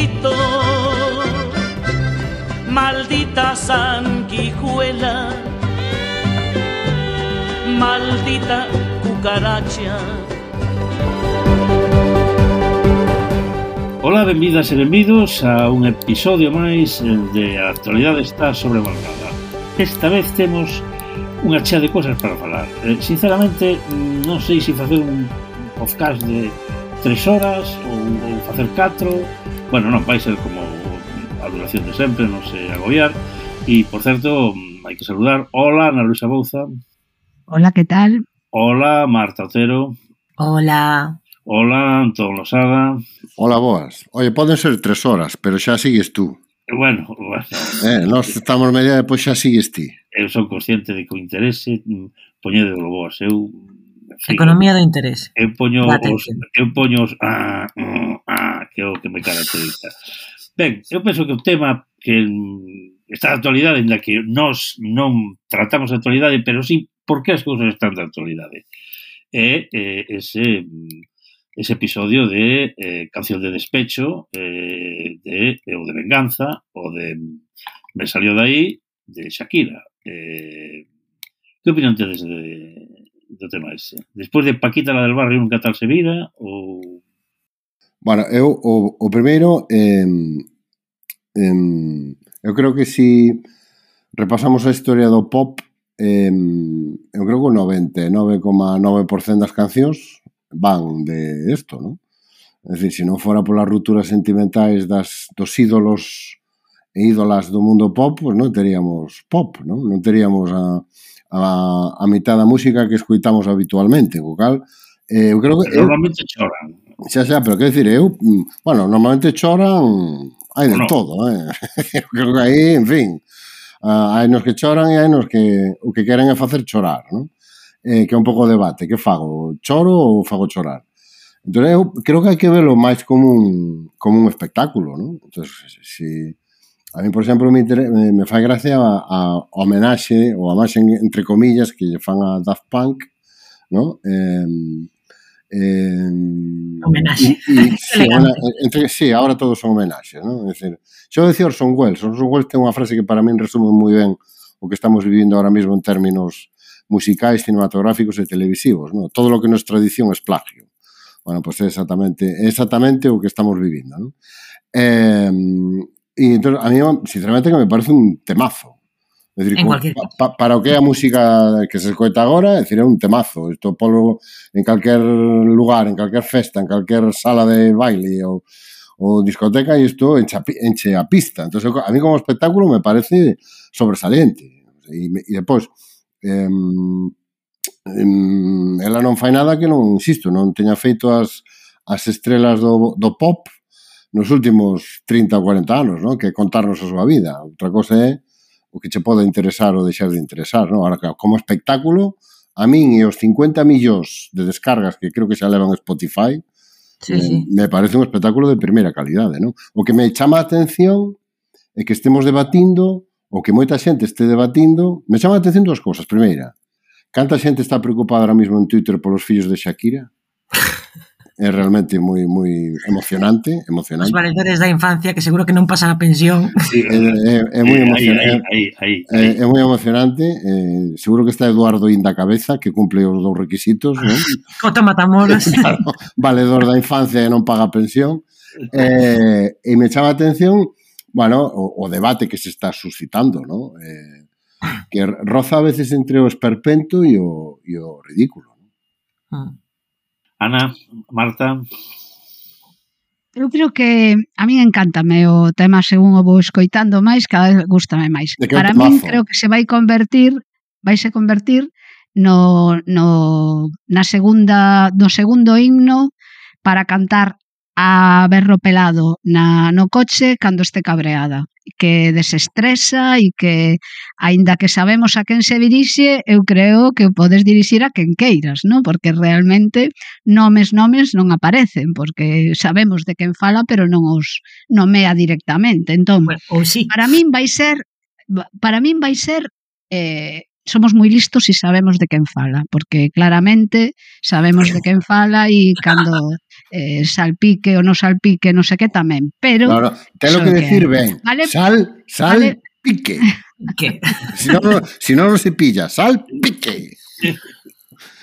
chiquito. Maldita sanguijuela, maldita cucaracha. Ola, benvidas e benvidos a un episodio máis de A actualidade está sobrevalorada. Esta vez temos unha chea de cosas para falar. Eh, sinceramente, non sei se facer un podcast de tres horas ou, ou facer catro. bueno, non, vai ser como a duración de sempre, non se agobiar. E, por certo, hai que saludar. Hola, Ana Luisa Bouza. Hola, que tal? Hola, Marta Otero. Hola. Hola, Antón Losada. Hola, boas. Oye, poden ser tres horas, pero xa sigues tú. Bueno, bueno. Eh, nós estamos media, pois xa sigues ti. Eu son consciente de que o interese mm, poñede o boas. Eu economía do interés. Eu poño os, eu poño os, ah, ah, que é o que me caracteriza. Ben, eu penso que o tema que está de actualidade, na que nós non tratamos a actualidade, pero sí por que as cousas están de actualidade. É, é ese ese episodio de eh, Canción de Despecho, eh, de, eh, o de Venganza, o de Me salió de aí, de Shakira. Eh, que opinión tedes de, do tema ese. Despois de Paquita la del Barrio, nunca tal se vira, ou... Bueno, eu o, o primeiro eh, eh, eu creo que si repasamos a historia do pop eh, eu creo que o 99,9% das cancións van de isto, non? É dicir, se non fora polas rupturas sentimentais das, dos ídolos e ídolas do mundo pop, pois non teríamos pop, non? Non teríamos a, a, a mitad da música que escuitamos habitualmente, co cal eh, eu creo que eu, normalmente choran. Xa xa, pero que decir, eu, mm, bueno, normalmente choran hai de no. todo, eh. eu creo que aí, en fin, uh, hai nos que choran e hai nos que o que queren é facer chorar, non? Eh, que é un pouco debate, que fago, choro ou fago chorar? Entón, eu creo que hai que verlo máis como un, como un espectáculo, non? Entón, si, A mí, por exemplo, me, me fai gracia a, a homenaxe ou a máis entre comillas que lle fan a Daft Punk, ¿no? Eh, eh, homenaxe. Y, y, sí, entre, sí, ahora todos son homenaxes, ¿no? Es decir, xo decía Orson Welles, Orson Welles ten unha frase que para min resume moi ben o que estamos vivindo ahora mesmo en términos musicais, cinematográficos e televisivos, ¿no? Todo lo que non é tradición é plagio. Bueno, pois pues é exactamente, é exactamente o que estamos vivindo, ¿no? Eh, Y entonces, a mí, sinceramente, que me parece un temazo. É dicir, como, pa, para o que é a música que se escoita agora, é dicir, é un temazo. Isto polo en calquer lugar, en calquer festa, en calquer sala de baile ou, ou discoteca, e isto enche, enche a pista. Entón, a mí como espectáculo me parece sobresaliente. E, e depois, eh, em, ela non fai nada que non, insisto, non teña feito as, as estrelas do, do pop, nos últimos 30 ou 40 anos, non? Que contarnos a súa vida. Outra cosa é o que che pode interesar ou deixar de interesar, non? Ahora, como espectáculo, a min e os 50 millóns de descargas que creo que xa levan Spotify, sí, eh, sí. me parece un espectáculo de primeira calidade, non? O que me chama a atención é que estemos debatindo o que moita xente este debatindo, me chama a atención dúas cousas. Primeira, canta xente está preocupada ahora mismo en Twitter polos fillos de Shakira? é realmente moi moi emocionante, emocionante. Os valedores da infancia que seguro que non pasan a pensión. Sí, é, é, é moi emocionante. Aí, aí, aí, é, é moi emocionante, eh, seguro que está Eduardo Inda Cabeza que cumple os dous requisitos, non? Cota Matamoros. claro, valedor da infancia e non paga pensión. Eh, e me chama a atención, bueno, o, o debate que se está suscitando, non? Eh, que roza a veces entre o esperpento e o, e o ridículo. ¿no? Ah. Ana, Marta... Eu creo que a min encántame o tema según o vou escoitando máis, cada vez gustame máis. Para min creo que se vai convertir, vaise convertir no, no, na segunda, no segundo himno para cantar a berro pelado na, no coche cando este cabreada que desestresa e que aínda que sabemos a quen se dirixe, eu creo que o podes dirixir a quen queiras, non? Porque realmente nomes nomes non aparecen, porque sabemos de quen fala, pero non os nomea directamente. Entón, bueno, ou sí. para min vai ser para min vai ser eh, somos moi listos e sabemos de quen fala, porque claramente sabemos de quen fala e cando eh, salpique o no salpique, no sé qué también. Pero. Claro, tengo que, decir, ven. ¿Vale? Sal, salpique. ¿Qué? Si no, no, si no, no se pilla, salpique.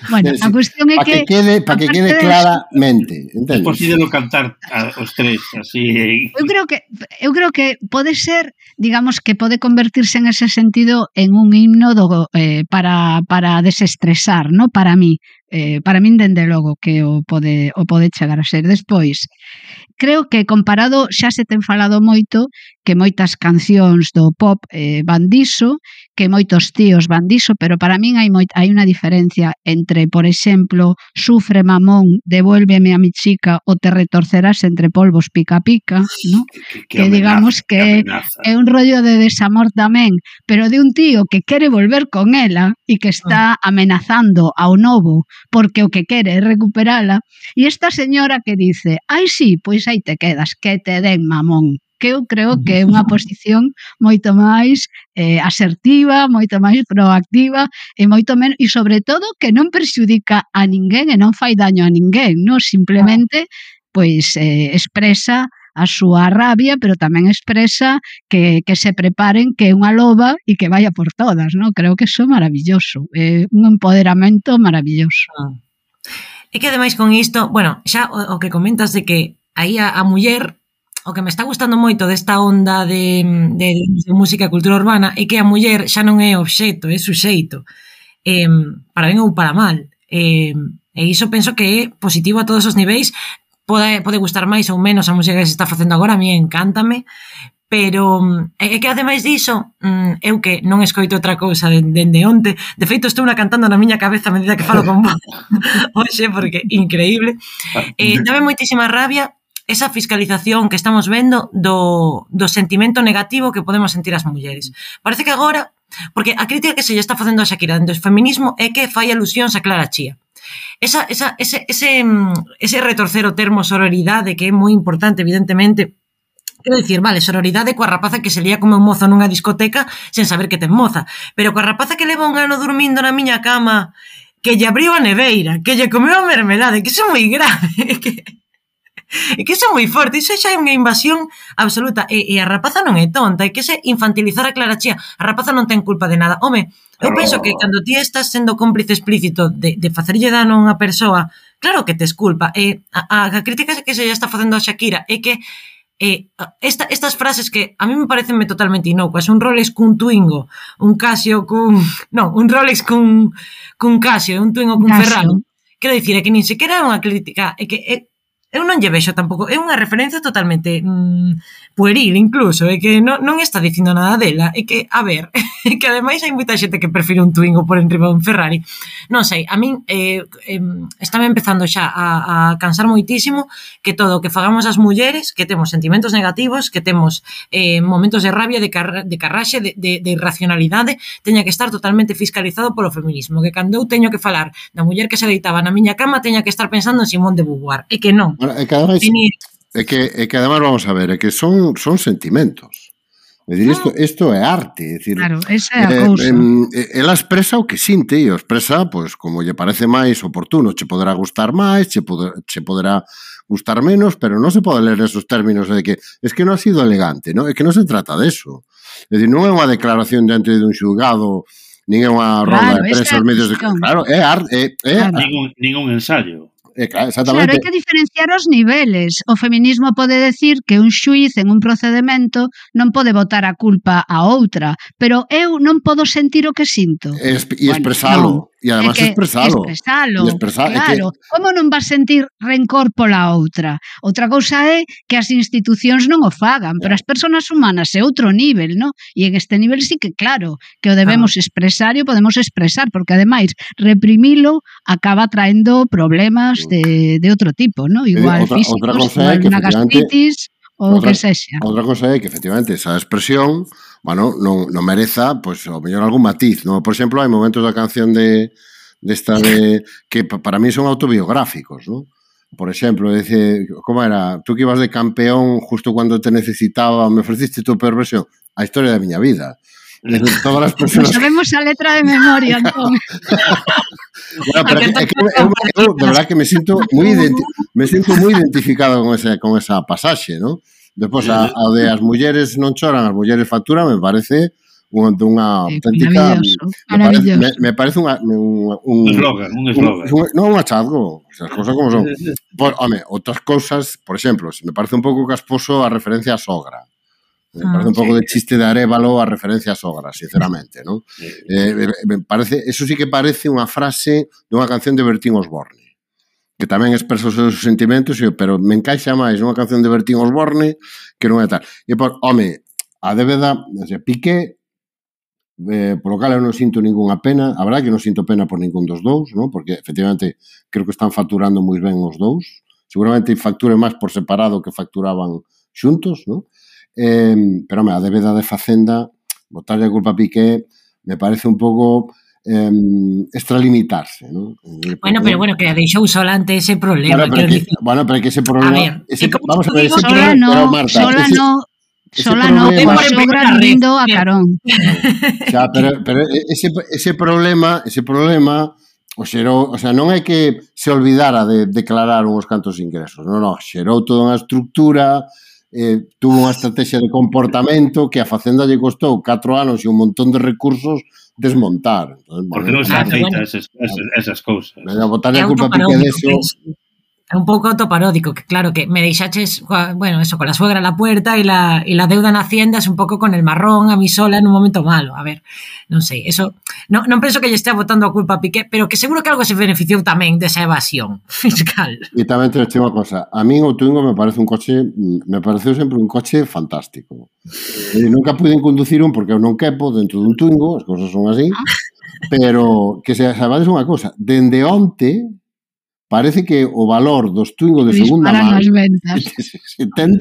Bueno, a cuestión é que... Para que quede, pa que quede claramente, entendes? É posible cantar a, os tres, así... Eh, eu creo que eu creo que pode ser, digamos, que pode convertirse en ese sentido en un himno do, eh, para, para desestresar, no para mí. Eh, para min, dende logo, que o pode, o pode chegar a ser despois. Creo que comparado, xa se ten falado moito, que moitas cancións do pop eh, van diso, que moitos tíos van diso, pero para min hai, moi, hai unha diferencia entre entre, por exemplo, Sufre mamón, Devuélveme a mi chica o Te retorcerás entre polvos pica pica, ¿no? que, que, que amenaza, digamos que, que é un rollo de desamor tamén, pero de un tío que quere volver con ela e que está ah. amenazando ao novo porque o que quere é recuperala e esta señora que dice, ai sí, pois aí te quedas, que te den mamón que eu creo que é unha posición moito máis eh, asertiva, moito máis proactiva e moito menos e sobre todo que non perxudica a ninguén e non fai daño a ninguén, non simplemente pois eh, expresa a súa rabia, pero tamén expresa que, que se preparen que é unha loba e que vaya por todas, non? Creo que iso é maravilloso, é un empoderamento maravilloso. Ah. E que ademais con isto, bueno, xa o, o que comentas de que aí a, a muller o que me está gustando moito desta onda de, de, de música e cultura urbana é que a muller xa non é obxeto, é suxeito. Eh, para ben ou para mal. Eh, e iso penso que é positivo a todos os niveis. Pode, pode gustar máis ou menos a música que se está facendo agora, a mí encántame, pero é que ademais diso eu que non escoito outra cousa dende onte, de feito estou na cantando na miña cabeza a medida que falo con vos hoxe porque increíble ah, eh, dame moitísima rabia esa fiscalización que estamos vendo do, do sentimento negativo que podemos sentir as mulleres. Parece que agora, porque a crítica que se lle está facendo a Shakira dentro do feminismo é que fai alusións a Clara Chía. Esa, esa, ese, ese, mm, ese retorcer o termo sororidade que é moi importante, evidentemente, Quero dicir, vale, sororidade coa rapaza que se lía como un mozo nunha discoteca sen saber que ten moza, pero coa rapaza que leva un ano dormindo na miña cama, que lle abriu a neveira, que lle comeu a mermelade, que iso é moi grave, que é que iso é moi forte, iso xa é unha invasión absoluta. E, e a rapaza non é tonta, é que se infantilizar a Clara Chía. A rapaza non ten culpa de nada. Home, eu penso que cando ti estás sendo cómplice explícito de, de facerlle dano a unha persoa, claro que tes culpa. E a, a, crítica que se está facendo a Shakira é que eh, esta, estas frases que a mí me parecenme totalmente inocuas, un Rolex cun Twingo, un Casio cun... non, un Rolex cun, cun Casio, un Twingo cun Casio. Ferrari, quero dicir, é que nin sequera é unha crítica, é que é, eu non lle vexo tampouco, é unha referencia totalmente mm, pueril incluso, é que non, non está dicindo nada dela, é que, a ver, é que ademais hai moita xente que prefire un Twingo por enriba un Ferrari, non sei, a min eh, eh, estame empezando xa a, a cansar moitísimo que todo o que fagamos as mulleres, que temos sentimentos negativos, que temos eh, momentos de rabia, de, car de carraxe, de, de, de irracionalidade, teña que estar totalmente fiscalizado polo feminismo, que cando eu teño que falar da muller que se deitaba na miña cama, teña que estar pensando en Simón de Beauvoir, é que non, Bueno, é que ademais. É que, é que ademais vamos a ver, é que son, son sentimentos. É dicir, isto, ah. isto é arte. É dicir, claro, esa é a eh, cousa. Eh, ela expresa o que sinte e o expresa pois, como lle parece máis oportuno. Che poderá gustar máis, che, poder, che poderá gustar menos, pero non se pode ler esos términos de que es que non ha sido elegante, non? É que non se trata de eso. É dicir, non é unha declaración diante de un xulgado, nin é unha claro, roda de prensa aos medios de... Claro, é, arte, é, é claro. ningún, ningún ensayo. Eh, claro, exactamente. Claro, hai que diferenciar os niveles. O feminismo pode decir que un xuiz en un procedimento non pode botar a culpa a outra, pero eu non podo sentir o que sinto. Es, e expresalo. Bueno, no E además é expresalo. Expresalo, claro. Que... Como non vas sentir rencor pola outra? Outra cousa é que as institucións non o fagan, pero as persoas humanas é outro nivel, non? E en este nivel sí que, claro, que o debemos ah. expresar e o podemos expresar, porque ademais reprimilo acaba traendo problemas de, de outro tipo, non? Eh, igual eh, outra, físicos, outra cosa igual é que, unha gastritis ou outra, que sexa. Outra cosa é que efectivamente esa expresión, bueno, non, non mereza, pois pues, o mellor algún matiz, non? Por exemplo, hai momentos da canción de desta de, de que para mí son autobiográficos, non? Por exemplo, dice, como era, tú que ibas de campeón justo cuando te necesitaba, me ofreciste tu perversión, a historia da miña vida. Eh, todas as persoas... Sabemos a letra de memoria, entón. bueno, pero é que, é que, eu, de verdad que me sinto moi me sinto moi identificado con esa, con esa pasaxe, non? Despois a, a de as mulleres non choran, as mulleres facturan, me parece unha unha eh, auténtica me parece, me, me parece unha, un, un, eslogan, un eslogan. Un, un, non un achazgo, as cousas como son. Por, home, outras cousas, por exemplo, se me parece un pouco casposo a referencia a sogra. Ah, parece un ah, sí. pouco de chiste de Arevalo a referencia a sogra, sinceramente, non? Eh, me parece, eso sí que parece unha frase dunha canción de Bertín Osborne que tamén expresa os seus sentimentos, pero me encaixa máis unha canción de Bertín Osborne que non é tal. E por, home, a débeda, se pique, eh, polo cal eu non sinto ningunha pena, a verdade que non sinto pena por ningún dos dous, non? porque efectivamente creo que están facturando moi ben os dous, seguramente facture máis por separado que facturaban xuntos, non? Eh, pero, home, a débeda de Facenda, botarle a culpa a Piqué, me parece un pouco eh, extralimitarse, ¿no? Bueno, pero bueno, que a deixou sola ante ese problema. Bueno, pero, que, decir... bueno, pero que ese problema... A ver, ese, vamos a ver, ese sola problema, no, pero, Marta, sola ese, no, Sola no, por sobra rindo a carón. Xa, pero, pero ese, ese problema, ese problema, o xerou, o sea, non é que se olvidara de declarar uns cantos ingresos, non, non, xerou toda unha estructura eh, tuvo unha estrategia de comportamento que a Facenda lle costou 4 anos e un montón de recursos desmontar. Entonces, Porque bueno, non se aceitan esas, esas, esas cousas. Botarle a culpa a Piqué deso, É un pouco autoparódico, que claro, que me deixaches, bueno, eso, con la suegra a la puerta e la, y la deuda na hacienda es un pouco con el marrón a mi sola en un momento malo. A ver, non sei, eso, non, non penso que lle estea botando a culpa a Piqué, pero que seguro que algo se beneficiou tamén desa evasión fiscal. E tamén te digo unha cosa, a mí o Twingo me parece un coche, me pareceu sempre un coche fantástico. E nunca pude conducir un porque eu non quepo dentro dun Twingo, as cousas son así, ah. pero que se sabades unha cosa, dende onte, parece que o valor dos twingo de segunda man se, se, ten,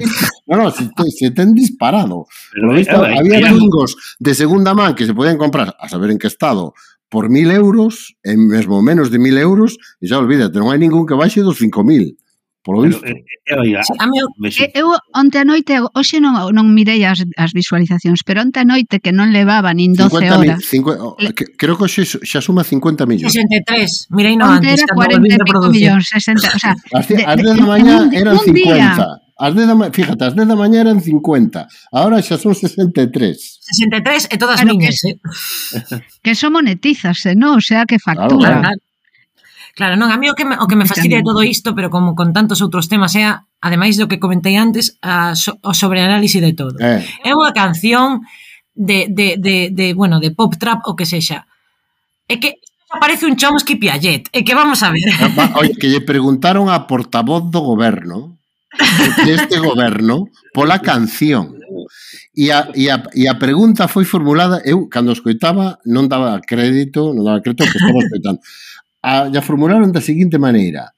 no, no, se, se ten disparado. Pero, visto, eh, había eh, twingos de segunda man que se podían comprar, a saber en que estado, por mil euros, en mesmo menos de mil euros, e xa olvídate, non hai ningún que baixe dos cinco mil. Por eh, visto. Eu, eu, eu, eu onte a noite, hoxe non, non mirei as, as visualizacións, pero onte a noite que non levaba nin 12 horas. 50, Le... creo que hoxe xa suma 50 millóns. 63, mirei no onte antes. Onte era 40 e pico millóns, 60, o sea... As, de, as 10 da mañá eran 50. Día. As 10 da fíjate, as 10 da mañá eran 50. Ahora xa son 63. 63 e todas claro, miñas, que, eh. que son monetizas, eh, non? O sea, que factura. Claro, claro. Claro, non, a mí o que me, o que me fascina de todo isto, pero como con tantos outros temas, é, ademais do que comentei antes, a, so, o sobreanálise de todo. Eh. É unha canción de, de, de, de, bueno, de pop trap o que sexa. É que aparece un Chomsky Piaget, é que vamos a ver. Ah, oye, que lle preguntaron a portavoz do goberno, deste goberno, pola canción. E a, e, a, e a pregunta foi formulada, eu, cando escoitaba, non daba crédito, non daba crédito que estaba escoitando a, a formularon da seguinte maneira.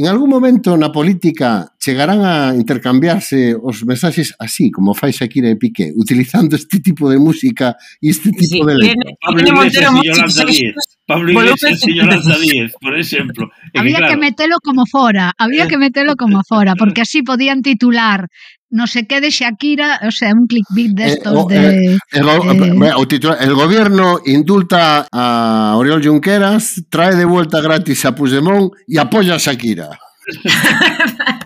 En algún momento na política chegarán a intercambiarse os mensaxes así, como fai Shakira e Piqué, utilizando este tipo de música e este tipo sí, de letra. Pablo Iglesias e Yolanda Díez. Pablo Iglesias e Yolanda Díez, por exemplo. Había que, claro, eh. que metelo como fora, había que metelo como fora, porque así podían titular no sé qué de Shakira, o sea, un clickbait de eh, estos eh, de... Eh, el, eh, o titular, el, gobierno indulta a Oriol Junqueras, trae de vuelta gratis a Puigdemont y apoya a Shakira.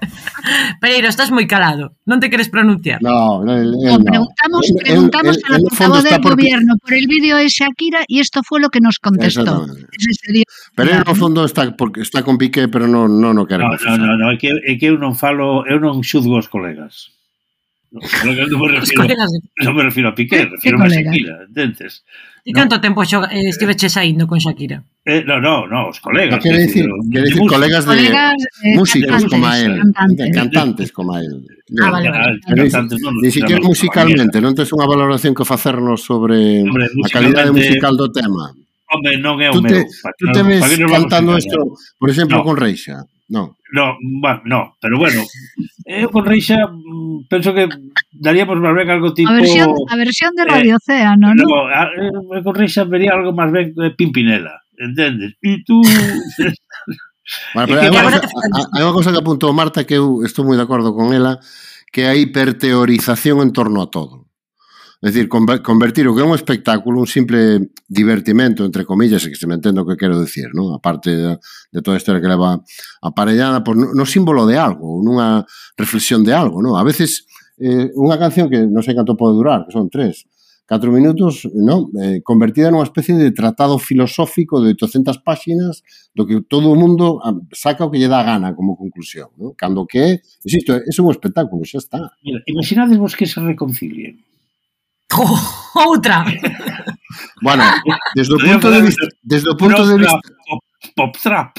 Pereiro, estás moi calado. Non te queres pronunciar. No, no, el, el, no. Preguntamos, preguntamos el, el, a la portavoz del por... gobierno por el vídeo de Shakira y esto fue lo que nos contestó. Pereiro, no fondo, está, porque está con Piqué, pero non no, no queremos. No, no, no, no, é que, é que eu non falo, eu non xudgo os colegas. No, non me refiro, non me refiro a Piqué, refiro a Shakira, entendes? E canto tempo xoga, eh, estiveche saindo con Shakira? Eh, no, no, no, os colegas. Quero dicir, quero dicir colegas de colegas, eh, músicos como como el, cantantes, cantantes como el. Ah, vale, vale. Ni siquiera musicalmente, non tes unha valoración que facernos sobre Hombre, a calidade musical do tema. Home, non é o meu. Tú te, tú te ves cantando isto, por exemplo, no. con Reixa. Non. No, bueno, no, pero bueno, eu con Reixa mm, penso que daríamos máis ben algo tipo... A versión, a versión de eh, Radio ah, eh, Océano, non? No, a, a, con Reixa vería algo máis ben eh, Pimpinela, entendes? E tú... bueno, pero hai unha cosa que apuntou Marta que eu estou moi de acordo con ela, que hai a hiperteorización en torno a todo. É dicir, convertir o que é un espectáculo un simple divertimento, entre comillas, que se me entendo o que quero decir, non? A parte de, de toda a historia que leva aparellada por, no, símbolo de algo, nunha reflexión de algo, non? A veces eh, unha canción que non sei canto pode durar, que son tres, catro minutos, non? Eh, convertida nunha especie de tratado filosófico de 800 páxinas do que todo o mundo ah, saca o que lle dá gana como conclusión, non? Cando que, insisto, é un espectáculo, xa está. Mira, imaginadevos que se reconcilien Oh, outra. bueno, desde o punto de vista, desde o punto de vista pop trap.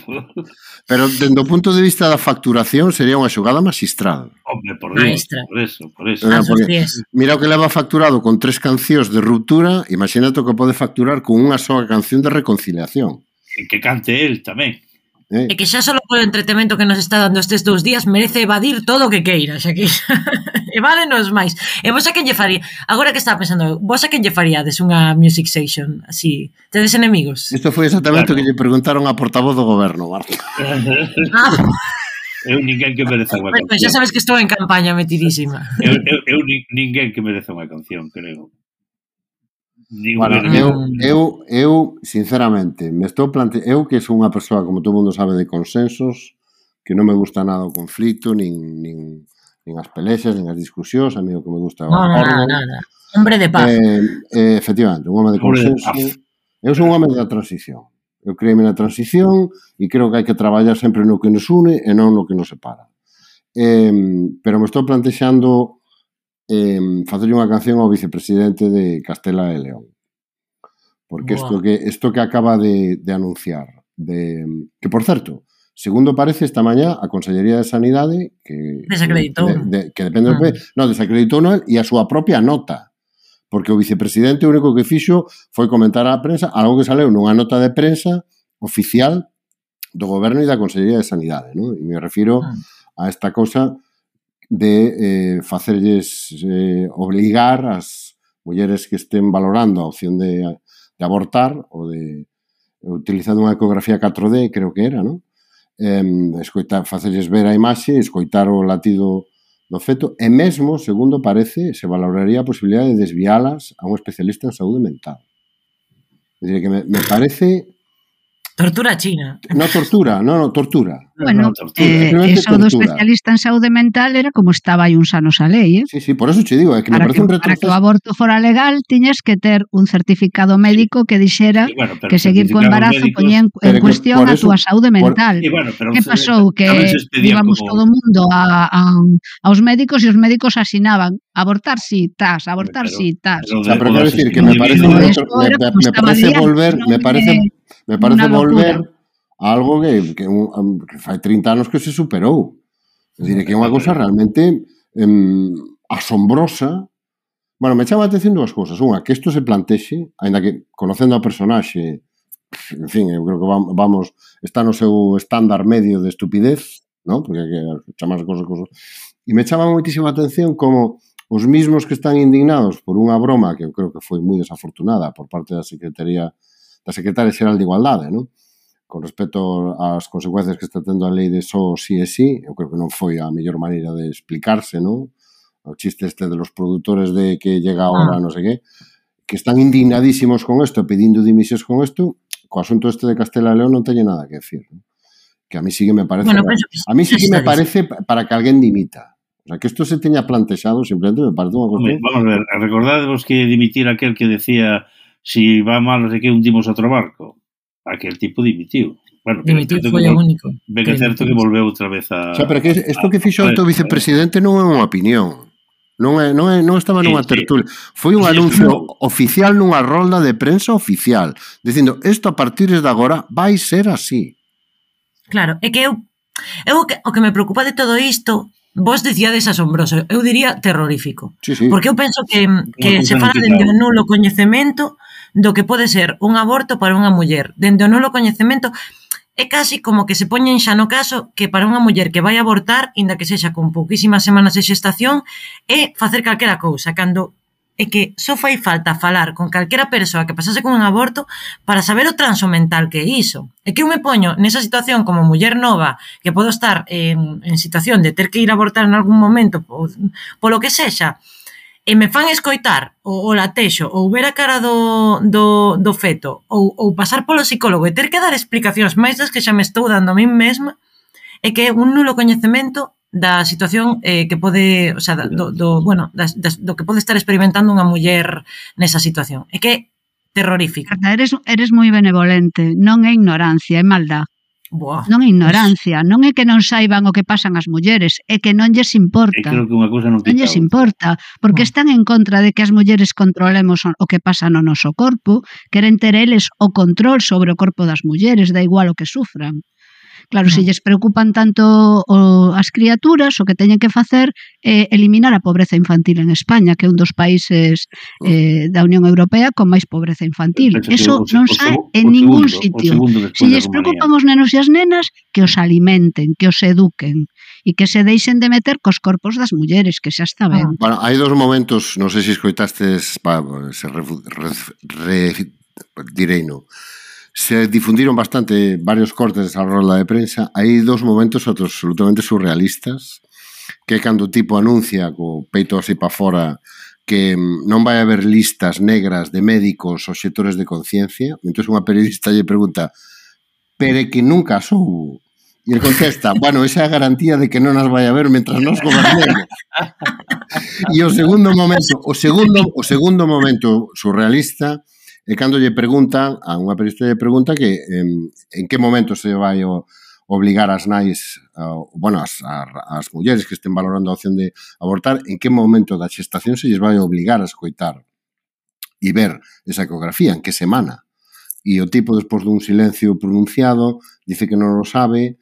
Pero dende o punto de vista da facturación sería unha xogada magistral. Hombre, por, Dios, por eso, por eso. Mira, porque, mira o que leva facturado con tres cancións de ruptura, imagínate o que pode facturar con unha soa canción de reconciliación. E que cante el tamén. Eh. E que xa só polo entretemento que nos está dando estes dous días merece evadir todo o que queira, xa que... evádenos máis. E vos a que lle faría, agora que estaba pensando, vos a que lle faríades unha music session así? Tedes enemigos? Isto foi exactamente claro. o que lle preguntaron a portavoz do goberno, Marta. ah. Eu ninguén que mereza unha canción. Bueno, xa sabes que estou en campaña metidísima. Eu, eu, eu ninguén que mereza unha canción, creo. Digo, bueno, eu, eu, eu, sinceramente, me estou plante... Eu que sou unha persoa, como todo mundo sabe, de consensos, que non me gusta nada o conflito, nin, nin, nin as pelexas, nin as discusións, a mí o que me gusta no, no, no, no, no. Hombre de paz. Eh, eh, efectivamente, un home de consenso. Eu sou un home da transición. Eu creeme na transición e creo que hai que traballar sempre no que nos une e non no que nos separa. Eh, pero me estou plantexando eh, facerlle unha canción ao vicepresidente de Castela e León. Porque isto que isto que acaba de, de anunciar, de que por certo, Segundo, parece esta mañá a Consellería de Sanidade que desacreditou. De, de, que depende ah. do PP. Non, desacreditou non e a súa propia nota. Porque o vicepresidente o único que fixo foi comentar á prensa algo que saleu nunha nota de prensa oficial do goberno e da Consellería de Sanidade, non? E me refiro ah. a esta cosa de eh, facerlles eh, obligar as mulleres que estén valorando a opción de, de abortar ou de utilizando unha ecografía 4D, creo que era, non? eh, escoitar, facerlles ver a imaxe, escoitar o latido do feto e mesmo, segundo parece, se valoraría a posibilidade de desvialas a un especialista en saúde mental. É dicir, que me, me parece Tortura china. No tortura, no, no tortura. Bueno, no, tortura. Eh, eso do especialista en saúde mental era como estaba aí uns anos a lei, eh? Sí, sí, por eso che digo, é que para me parece que, un retroceso. Para que o aborto fora legal, tiñes que ter un certificado médico que dixera sí, bueno, que seguir co embarazo médicos, poñía en, en cuestión eso, a túa saúde mental. Por, bueno, pero que pasou? Que íbamos como... todo o mundo a, a, aos médicos e os médicos asinaban abortar si, sí, tas, abortar si, sí, tas. Pero, pero, pero, pero, pero, pero, pero, pero, pero, pero, pero, pero, pero, pero, pero, pero, pero, pero, pero, pero, Me parece volver a algo que, que, que fai 30 anos que se superou. Dicir que é unha cosa realmente em, asombrosa. Bueno, me chama a atención dúas cousas. Unha, que isto se plantexe, aínda que conocendo a personaxe, en fin, eu creo que vamos, está no seu estándar medio de estupidez, non? Porque hai que chamar as cousas. E me chama moitísima atención como os mismos que están indignados por unha broma que eu creo que foi moi desafortunada por parte da Secretaría da Secretaria Xeral de Igualdade, non? con respecto ás consecuencias que está tendo a lei de só sí e sí, eu creo que non foi a mellor maneira de explicarse, non? O chiste este de los produtores de que llega ah. ahora, ah. non sei que, que están indignadísimos con isto, pedindo dimisións con isto, co asunto este de Castela e León non teñe nada que decir. Non? Que a mí sí que me parece... Bueno, a mí sí que me parece para que alguén dimita. O sea, que isto se teña plantexado simplemente me parece unha cuestión... Vamos a ver, recordadvos que dimitir aquel que decía si va mal, no sei que, hundimos outro barco. Aquel tipo dimitiu. Bueno, dimitiu foi o único. Ben é certo que volveu outra vez a... Xa, pero que isto que fixo o vicepresidente non é unha opinión. Non, é, non, é, non estaba nunha sí, tertulia. Foi un sí, anuncio no. oficial nunha rolda de prensa oficial, dicindo, isto a partir de agora vai ser así. Claro, é que eu, eu o que, o que me preocupa de todo isto vos dicíades asombroso, eu diría terrorífico. Sí, sí. Porque eu penso que, que se fala de que nulo coñecemento do que pode ser un aborto para unha muller. Dende o nulo coñecemento é casi como que se poñen xa no caso que para unha muller que vai abortar, inda que sexa con pouquísimas semanas de xestación, é facer calquera cousa, cando é que só fai falta falar con calquera persoa que pasase con un aborto para saber o transo mental que é iso. É que eu me poño nesa situación como muller nova que podo estar en, en situación de ter que ir a abortar en algún momento polo que sexa, e me fan escoitar o, o latexo ou ver a cara do, do, do feto ou, ou pasar polo psicólogo e ter que dar explicacións máis das que xa me estou dando a min mesma é que é un nulo coñecemento da situación eh, que pode, o sea, do, do bueno, das, das, do que pode estar experimentando unha muller nesa situación. É que é terrorífico. Eres, eres moi benevolente, non é ignorancia, é maldad. Boa. Non é ignorancia, non é que non saiban o que pasan as mulleres, é que non lles importa. E creo que unha cousa non, non lles importa, porque Boa. están en contra de que as mulleres controlemos o que pasa no noso corpo, queren ter eles o control sobre o corpo das mulleres, da igual o que sufran. Claro, se lles preocupan tanto o, as criaturas, o que teñen que facer é eliminar a pobreza infantil en España, que é un dos países eh, da Unión Europea con máis pobreza infantil. Eso non sai en ningún sitio. Se lles preocupan os nenos e as nenas, que os alimenten, que os eduquen e que se deixen de meter cos corpos das mulleres, que xa está ben. Bueno, hai dos momentos, non sei se escoitastes, pa, se refu, ref, re, direino, se difundiron bastante varios cortes de rola de prensa. Hai dos momentos absolutamente surrealistas que é cando o tipo anuncia co peito así pa fora que mm, non vai haber listas negras de médicos ou xetores de conciencia. Entón unha periodista lle pregunta pero é que nunca sou. E el contesta, bueno, esa é a garantía de que non as vai a ver mentras nos gobernemos. E o segundo momento, o segundo, o segundo momento surrealista E cando lle preguntan, a unha periodista lle pregunta que en, en que momento se vai o, obligar as nais, uh, bueno, as, a, as mulleres que estén valorando a opción de abortar, en que momento da xestación se lles vai obligar a escoitar e ver esa ecografía, en que semana. E o tipo, despois dun silencio pronunciado, dice que non o sabe,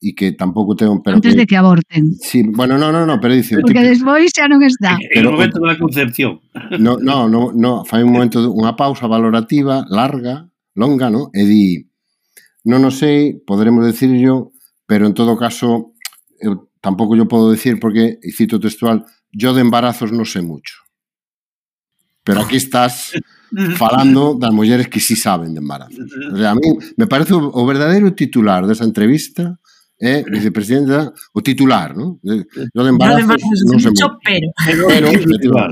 e que tampouco ten un... Antes que, de que aborten. Sí, bueno, no, no, no, pero dicen... Porque que, despois xa non está. Pero, o momento da concepción. No, no, no, no fai un momento, unha pausa valorativa larga, longa, no? E di, non o sei, poderemos decirlo, pero en todo caso, eu tampouco yo podo decir, porque, e cito textual, yo de embarazos non sei mucho. Pero aquí estás falando das mulleres que sí saben de embarazo. O sea, a mí me parece o verdadeiro titular desa entrevista Eh, é vicepresidenta, o titular, non? Non eh, de no embarazo non se mucho, pero... pero, pero titular.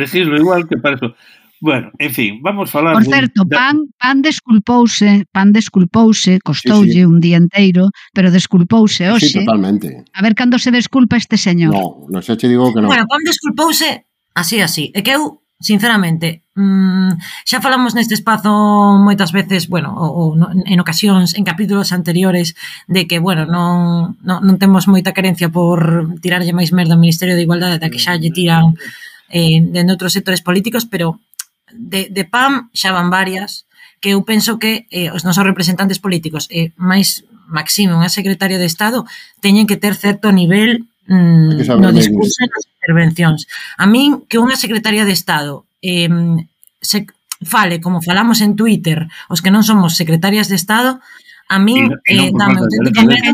Decirlo igual que para eso. Bueno, en fin, vamos a falar... Por certo, de... Pan, Pan desculpouse, Pan desculpouse, costoulle sí, sí. un día enteiro, pero desculpouse hoxe. Sí, totalmente. A ver cando se desculpa este señor. No, non xa che digo que non. Bueno, Pan desculpouse así, así. É que eu sinceramente, mmm, xa falamos neste espazo moitas veces, bueno, ou, ou en ocasións, en capítulos anteriores, de que, bueno, non, non, non temos moita carencia por tirarlle máis merda ao Ministerio de Igualdade da que xa lle tiran eh, de outros sectores políticos, pero de, de PAM xa van varias, que eu penso que eh, os nosos representantes políticos, eh, máis Maxime, unha secretaria de Estado, teñen que ter certo nivel mm, no discurso e nas intervencións. A min que unha secretaria de Estado eh, se fale, como falamos en Twitter, os que non somos secretarias de Estado, a min eh, dame auténticamente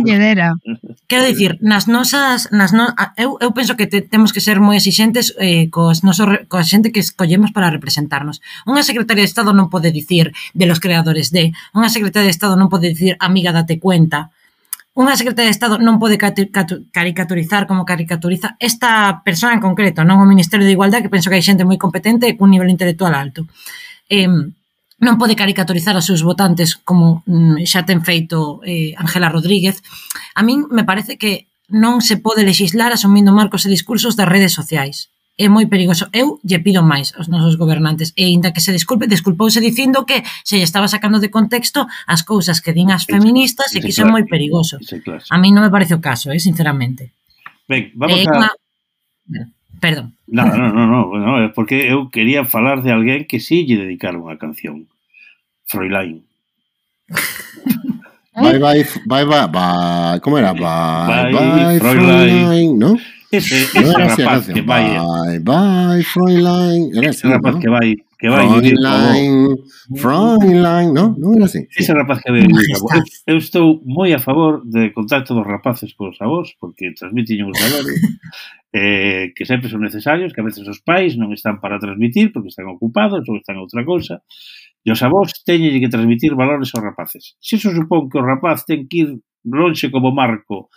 quero dicir, nas nosas nas no, eu, eu penso que te, temos que ser moi exixentes eh, cos nosos, coa xente que escollemos para representarnos. Unha secretaria de Estado non pode dicir de los creadores de, unha secretaria de Estado non pode dicir amiga date cuenta unha secretaria de Estado non pode caricaturizar como caricaturiza esta persona en concreto, non o Ministerio de Igualdade, que penso que hai xente moi competente e cun nivel intelectual alto. Eh, non pode caricaturizar aos seus votantes como mm, xa ten feito eh, Ángela Rodríguez. A min me parece que non se pode legislar asumindo marcos e discursos das redes sociais é moi perigoso. Eu lle pido máis aos nosos gobernantes, e inda que se disculpe, disculpouse dicindo que se lle estaba sacando de contexto as cousas que din as feministas e que iso é moi perigoso. A mí non me parece o caso, eh, sinceramente. Ben, vamos eh, a... Una... Perdón. Nada, no, no, no, no, é porque eu quería falar de alguén que sí lle dedicaron unha canción. Fräulein. Bye bye, bye bye, bye, como era? Bye, bye, bye Fräulein, Fräulein ¿no? Ese, ese gracias, rapaz gracias. que vai... Bye, bye, Fräulein. Era ese rapaz ¿no? que vai... Que vai Fräulein, Fräulein, no? Non era así. Ese rapaz que vai... Eu estou moi a favor de contacto dos rapaces cos avós, porque transmiten os ¿eh? valores. eh, que sempre son necesarios, que a veces os pais non están para transmitir porque están ocupados ou están a outra cousa, e os avós teñen que transmitir valores aos rapaces. Se iso supón que o rapaz ten que ir lonxe como marco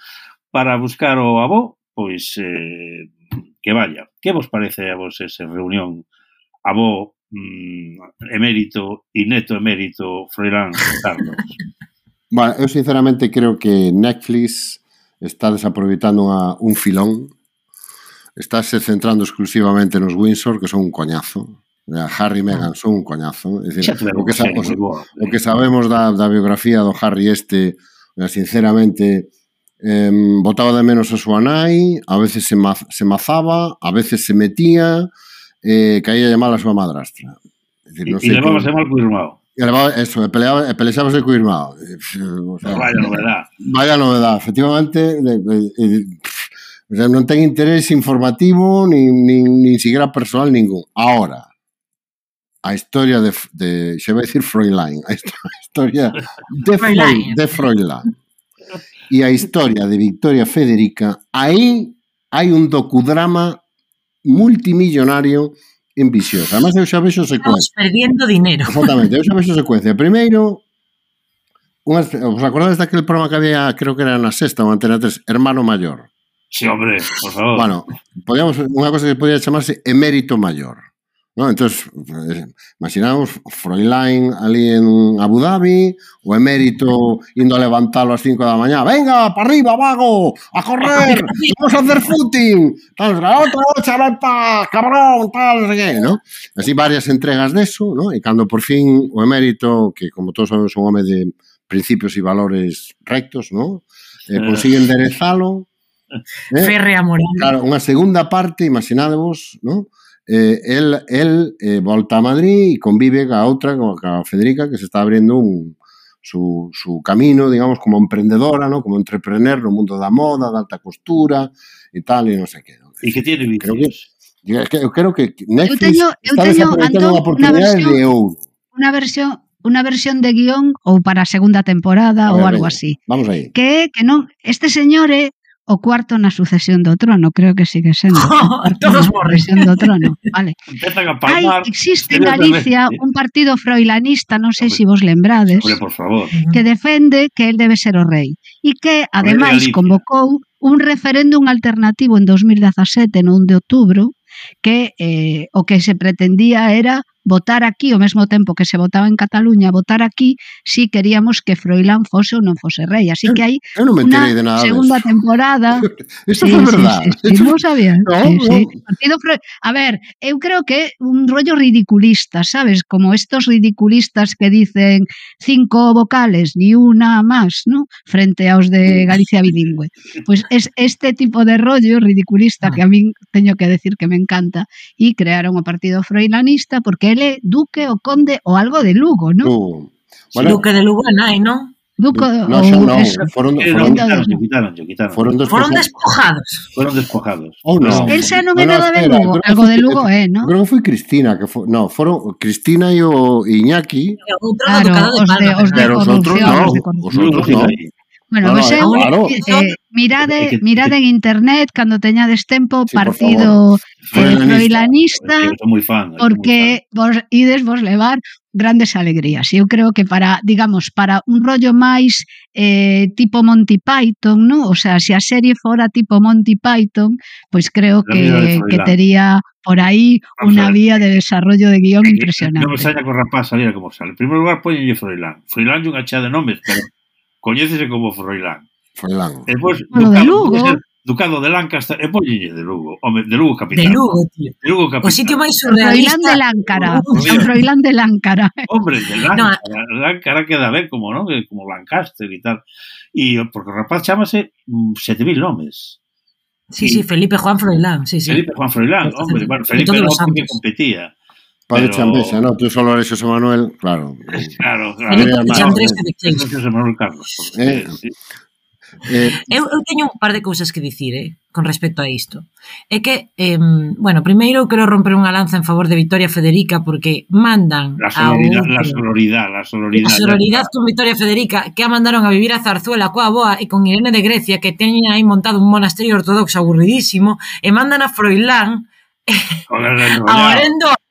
para buscar o avó, pois eh, que vaya. Que vos parece a vos esa reunión? A vos mm, emérito e neto emérito Froilán Carlos. bueno, eu sinceramente creo que Netflix está desaproveitando unha, un filón estáse centrando exclusivamente nos Windsor, que son un coñazo. Harry e Meghan son un coñazo. É dicir, o, que sabemos, o que sabemos da, da biografía do Harry este, sinceramente, Eh, botaba de menos a súa nai, a veces se, ma se mazaba, a veces se metía, eh, caía a mal a súa madrastra. Es decir, no e, sei e levabase que... mal co irmão. E levaba, eso, e, peleaba, e pelexabase co irmão. O sea, vaya novedad. Vaya novedad, efectivamente. de, de, de, o sea, non ten interés informativo, nin, nin, nin siquiera personal ningún. Ahora, a historia de, de xe vai dicir Fräulein, a historia de, Freud, de Fräulein e a historia de Victoria Federica, aí hai un docudrama multimillonario en Vicios. Además, eu xa vexo secuencia. Estamos perdiendo dinero. Exactamente, eu xa vexo secuencia. Primeiro, unhas, os acordades daquele programa que había, creo que era na sexta ou antena 3, Hermano Mayor. Sí, hombre, por favor. Bueno, podíamos, unha cosa que podía chamarse Emérito Mayor. No? Entón, imaginaos, Froilán ali en Abu Dhabi, o emérito indo a levantalo ás 5 da mañá, venga, para arriba, vago, a correr, vamos a hacer footing, tal, outra charata, cabrón, tal, que, no? Así varias entregas deso, no? E cando por fin o emérito, que como todos sabemos un home de principios e valores rectos, no? Eh, ah. consigue enderezalo, Eh? Férrea moral. Claro, unha segunda parte, imaginadevos, ¿no? Eh, el, el eh, volta a Madrid e convive ca outra, ca Federica, que se está abrindo un, su, su camino, digamos, como emprendedora, ¿no? como entrepreneur no mundo da moda, da alta costura e tal, e non sei que. E que tiene vicios. Creo que, que, eu creo que Netflix eu teño, eu está teño, desaproveitando unha oportunidade versión, de ouro. Unha versión unha versión de guión ou para a segunda temporada a ver, ou algo así. Vamos aí. Que que non este señor é o cuarto na sucesión do trono, creo que sigue sendo. Oh, todos morren. do trono, vale. Hai, existe en Galicia un partido froilanista, non sei se si vos lembrades, Hombre, por favor. que defende que el debe ser o rei e que, ademais, convocou un referéndum alternativo en 2017, no 1 de outubro, que eh, o que se pretendía era votar aquí, ao mesmo tempo que se votaba en Cataluña, votar aquí, si queríamos que Froilán fose ou non fose rei. Así eu, que hai eu non me unha de nada segunda de temporada... Isto sí, foi sí. Sí, sí, non sabía. No, sí, no. Sí. Partido Fro... A ver, eu creo que un rollo ridiculista, sabes? Como estos ridiculistas que dicen cinco vocales, ni una más, ¿no? Frente aos de Galicia bilingüe. Pois pues es este tipo de rollo ridiculista ah. que a ah. min teño que decir que me encanta e crearon o Partido Froilanista porque ele Duque, o Conde o algo de Lugo, non? Uh, bueno, Duque de Lugo nai, non? Duco, no, xa non, foron, foron, quitaron, quitaron, quitaron. Foron, foron despojados. Foron despojados. Oh, no. El xa non é nada de Lugo, algo de Lugo é, non? Creo que foi Cristina, que foi, no, foron Cristina e o Iñaki. Claro, os de, os de corrupción. Pero os outros non, os outros non. Bueno, no, voseu, claro. eh, mirade, mirade en internet cando teñades tempo sí, partido eh, eh fan, porque vos ides vos levar grandes alegrías. Eu creo que para, digamos, para un rollo máis eh, tipo Monty Python, ¿no? O sea, se a serie fora tipo Monty Python, pois pues creo que, que tería por aí unha vía de desarrollo de guión impresionante. Non me saia con rapaz, mira como sale. En primeiro lugar, poñenlle Froilán. Froilán é unha chea de nomes, pero Coñécese como Froilán. Froilán. E pois, ah, Ducado, de Lugo. Pois Ducado de Lancaster e póñenlle pois de Lugo. Home, de Lugo capital. De Lugo, tío. De Lugo capital. O sitio máis surrealista. Froilán de Láncara. Froilán de Láncara. Hombre, de Láncara. No. Láncara queda ben como, non? Como Lancaster e tal. E porque o rapaz chamase 7000 mm, nomes. Sí, sí, Felipe Juan Froilán, sí, sí. Felipe Juan Froilán, hombre, bueno, Felipe era o que competía. Padre Chambesa, no, tú solo eres José Manuel, claro. Claro, claro. José Manuel Carlos. Eh? Sí. Eh, eu, eu teño un par de cousas que dicir, eh, con respecto a isto. É que, eh, bueno, primeiro quero romper unha lanza en favor de Victoria Federica porque mandan la sororidad, a la sororidad, la sororidad, la sororidad con Victoria Federica que a mandaron a vivir a Zarzuela coa boa e con Irene de Grecia que teñen aí montado un monasterio ortodoxo aburridísimo e mandan a Froilán Ahora no. Ahora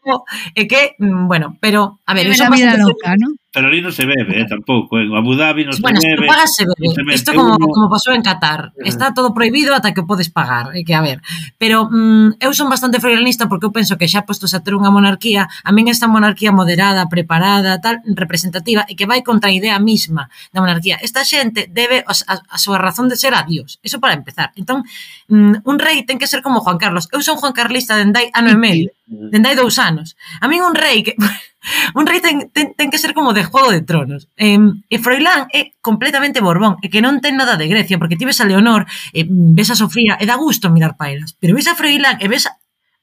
no, es que, mm, bueno, pero a ver, eso pasa loca, ¿no? Pero ali non se bebe, eh, tampouco. Eh. En. Abu Dhabi non bueno, se bebe. Bueno, se bebe. Isto como, uno... como pasou en Qatar. Está todo prohibido ata que podes pagar. Hai que a ver. Pero mm, eu son bastante federalista porque eu penso que xa postos a ter unha monarquía, a min esta monarquía moderada, preparada, tal, representativa, e que vai contra a idea misma da monarquía. Esta xente debe a, a, a súa razón de ser a Dios. Eso para empezar. Entón, mm, un rei ten que ser como Juan Carlos. Eu son Juan Carlista dendai ano e medio. Dendai dous anos. A min un rei que... un rei ten, ten, ten que ser como de Juego de Tronos. Eh, e Froilán é completamente borbón, e que non ten nada de Grecia, porque ti ves a Leonor, e ves a Sofía, e dá gusto mirar para elas, pero ves a Froilán e ves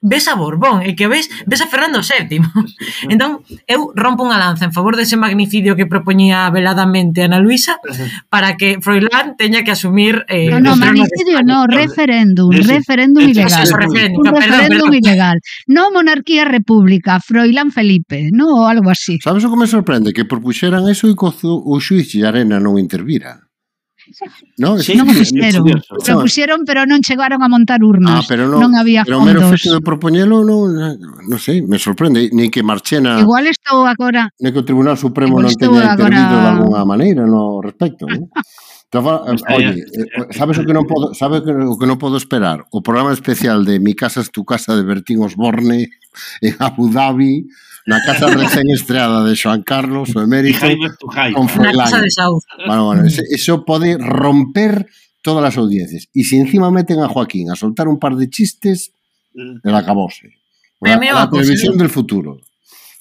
ves a Borbón e que ves, ves a Fernando VII. entón, eu rompo unha lanza en favor dese magnicidio que propoñía veladamente Ana Luisa para que Froilán teña que asumir... Eh, no, no, magnicidio no, referéndum, Ese, referéndum ilegal. Eso, referéndum, un referéndum ilegal. No monarquía república, Froilán Felipe, no, algo así. Sabes o que me sorprende? Que propuxeran eso e o xuiz Arena non intervira. No, sí, non o fixeron, propusieron, pero non chegaron a montar urnas. Ah, pero non, non había pero fondos. Pero mero fecho de propoñelo, non, non sei, me sorprende, nin que Marchena... Igual estou agora... Ni que o Tribunal Supremo non teña agora... intervido de alguna maneira no respecto, non? Eh, oye, eh, eh, sabes o que non podo, sabes o que non podo esperar? O programa especial de Mi casa es tu casa de Bertín Osborne en Abu Dhabi na casa recén estreada de Joan Carlos, o emérito, con Froilán. Bueno, bueno, eso pode romper todas as audiencias. E se encima meten a Joaquín a soltar un par de chistes, mm. el acabose. La, la televisión del futuro.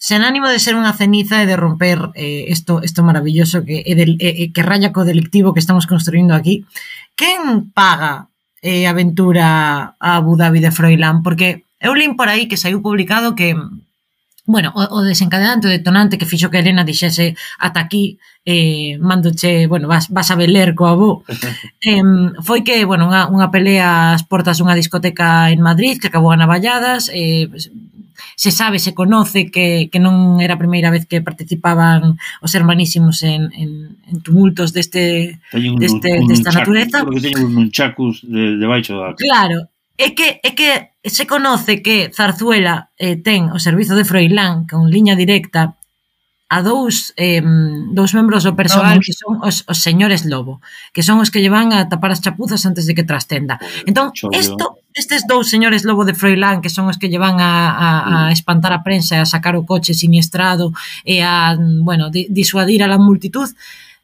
sen ánimo de ser unha ceniza e de romper eh, esto, esto maravilloso que, e del, eh, que raya co delictivo que estamos construindo aquí, quen paga eh, aventura a Abu Dhabi de Froilán? Porque eu lín por aí que saiu publicado que Bueno, o, o desencadenante, o detonante que fixo que Elena dixese ata aquí, eh, mandoche, bueno, vas, vas a beler coa bo, eh, foi que, bueno, unha, unha pelea ás portas dunha discoteca en Madrid que acabou a navalladas, eh, se sabe, se conoce que, que non era a primeira vez que participaban os hermanísimos en, en, en tumultos deste, un, deste, un, un desta natureza. Porque teñen un chacus de, de baixo da... Claro, é que, é que se conoce que Zarzuela eh, ten o servizo de Froilán con liña directa a dous, eh, dous membros do persoal que son os, os señores lobo, que son os que llevan a tapar as chapuzas antes de que trastenda. Entón, isto, estes dous señores lobo de Froilán, que son os que llevan a, a, a mm. espantar a prensa, e a sacar o coche siniestrado e a, bueno, di, disuadir a la multitud,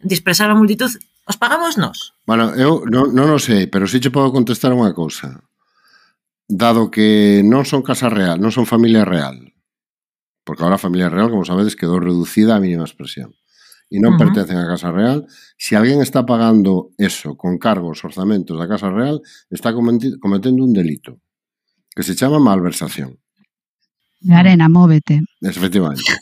dispersar a multitud, os pagamos nós. Bueno, eu non, non o sei, pero si che podo contestar unha cousa dado que non son casa real, non son familia real, porque ahora a familia real, como sabedes, quedou reducida a mínima expresión, e non uh -huh. pertencen a casa real, se alguén está pagando eso con cargos, orzamentos da casa real, está cometendo un delito, que se chama malversación. Arena, móvete. Efectivamente.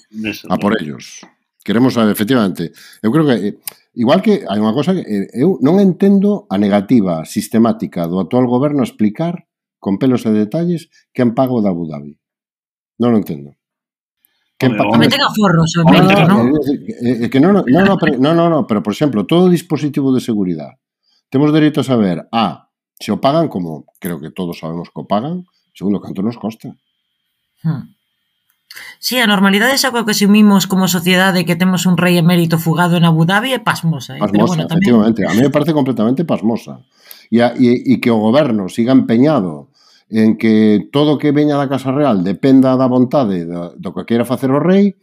a por ellos. Queremos saber, efectivamente. Eu creo que, eh, igual que hai unha cosa que eh, eu non entendo a negativa sistemática do actual goberno a explicar con pelos e detalles, quen paga o de Abu Dhabi. Non o entendo. Quen paga Home, tenga forros, o menos, non? Que eh, eh, non, non, non, non, non, non, pero, por exemplo, todo dispositivo de seguridade. Temos dereito a saber, a, ah, se o pagan, como creo que todos sabemos que o pagan, segundo, canto nos costa. Hmm. Sí, a normalidade xa que asumimos como sociedade que temos un rei emérito fugado en Abu Dhabi é pasmosa. Eh? Pasmosa, Pero bueno, tamén... efectivamente. A mí me parece completamente pasmosa e, a, e, e que o goberno siga empeñado en que todo o que veña da Casa Real dependa da vontade do, do que queira facer o rei,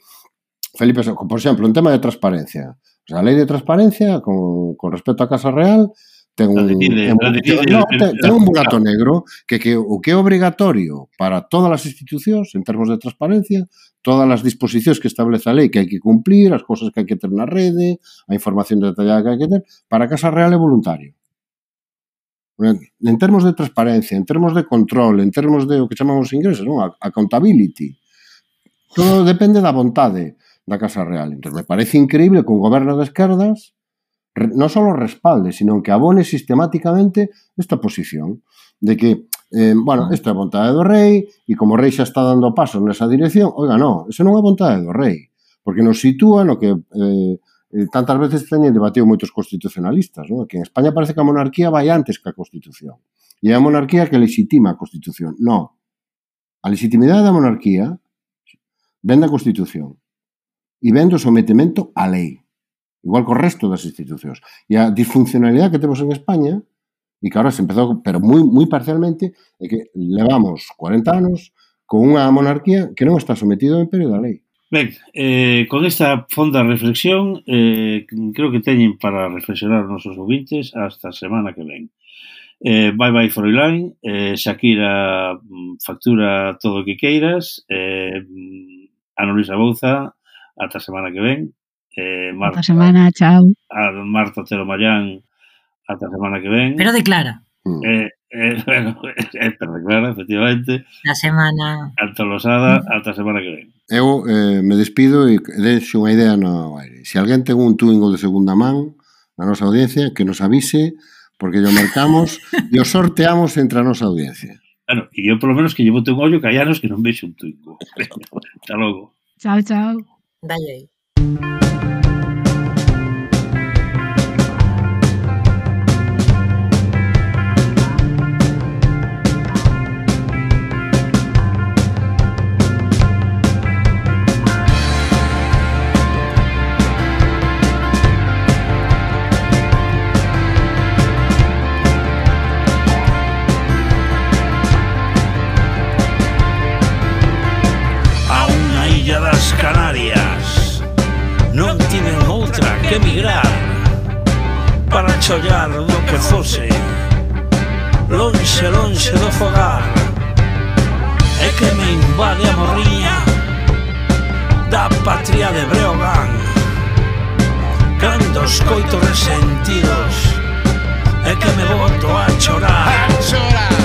Felipe, por exemplo, en tema de transparencia, o sea, a lei de transparencia con, con respecto á Casa Real, ten un, decide, un, decide, no, ten, ten un burato negro que, que o que é obrigatorio para todas as institucións en termos de transparencia, todas as disposicións que establece a lei que hai que cumplir, as cousas que hai que ter na rede, a información detallada que hai que ter, para a Casa Real é voluntario. En termos de transparencia, en termos de control, en termos de o que chamamos ingresos, non? A, accountability. Todo depende da vontade da Casa Real. Entón, me parece increíble que un goberno de esquerdas non só respalde, sino que abone sistemáticamente esta posición de que, eh, bueno, mm. isto é a vontade do rei e como o rei xa está dando pasos nesa dirección, oiga, non, eso non é a vontade do rei, porque nos sitúa no que eh, eh, tantas veces teñen debatido moitos constitucionalistas, non? que en España parece que a monarquía vai antes que a Constitución. E a monarquía que legitima a Constitución. Non. A legitimidade da monarquía ven da Constitución e ven do sometemento á lei, igual co resto das institucións. E a disfuncionalidade que temos en España, e que agora se empezou, pero moi, moi parcialmente, é que levamos 40 anos con unha monarquía que non está sometido ao imperio da lei. Ben, eh, con esta fonda reflexión eh, creo que teñen para reflexionar os nosos ouvintes hasta a semana que ven. Eh, bye bye Froilán, eh, Shakira mm, factura todo o que queiras, eh, mm, Ana Luisa Bouza, ata a semana que ven. Eh, Marta, ata semana, chao. A Marta Teromallán, ata a semana que ven. Pero declara. Mm. Eh, Eh, bueno, eh, está clara, efectivamente. La semana. Ata losada, ata a semana que ven. Eu eh, me despido e deixo unha idea no aire. Se alguén ten un túingo de segunda man na nosa audiencia, que nos avise, porque yo marcamos e o sorteamos entre a nosa audiencia. Claro, e eu polo menos que llevo un ollo que hai anos que non vexo un túingo. Hasta logo. Chao, chao. Dalle aí. chollar do que fose Lonxe, lonxe do fogar. É que me invade a morriña Da patria de Breogán. Cando escoito coitos resentidos. É que me boto a chorar. A chorar.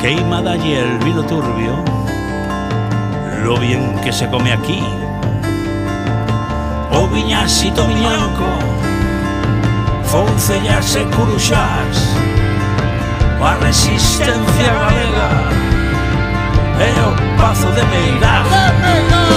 queimada y el vino turbio, lo bien que se come aquí. O viñasito viñanco, foncellas e curuxás, a resistencia galega e o pazo de Meirás.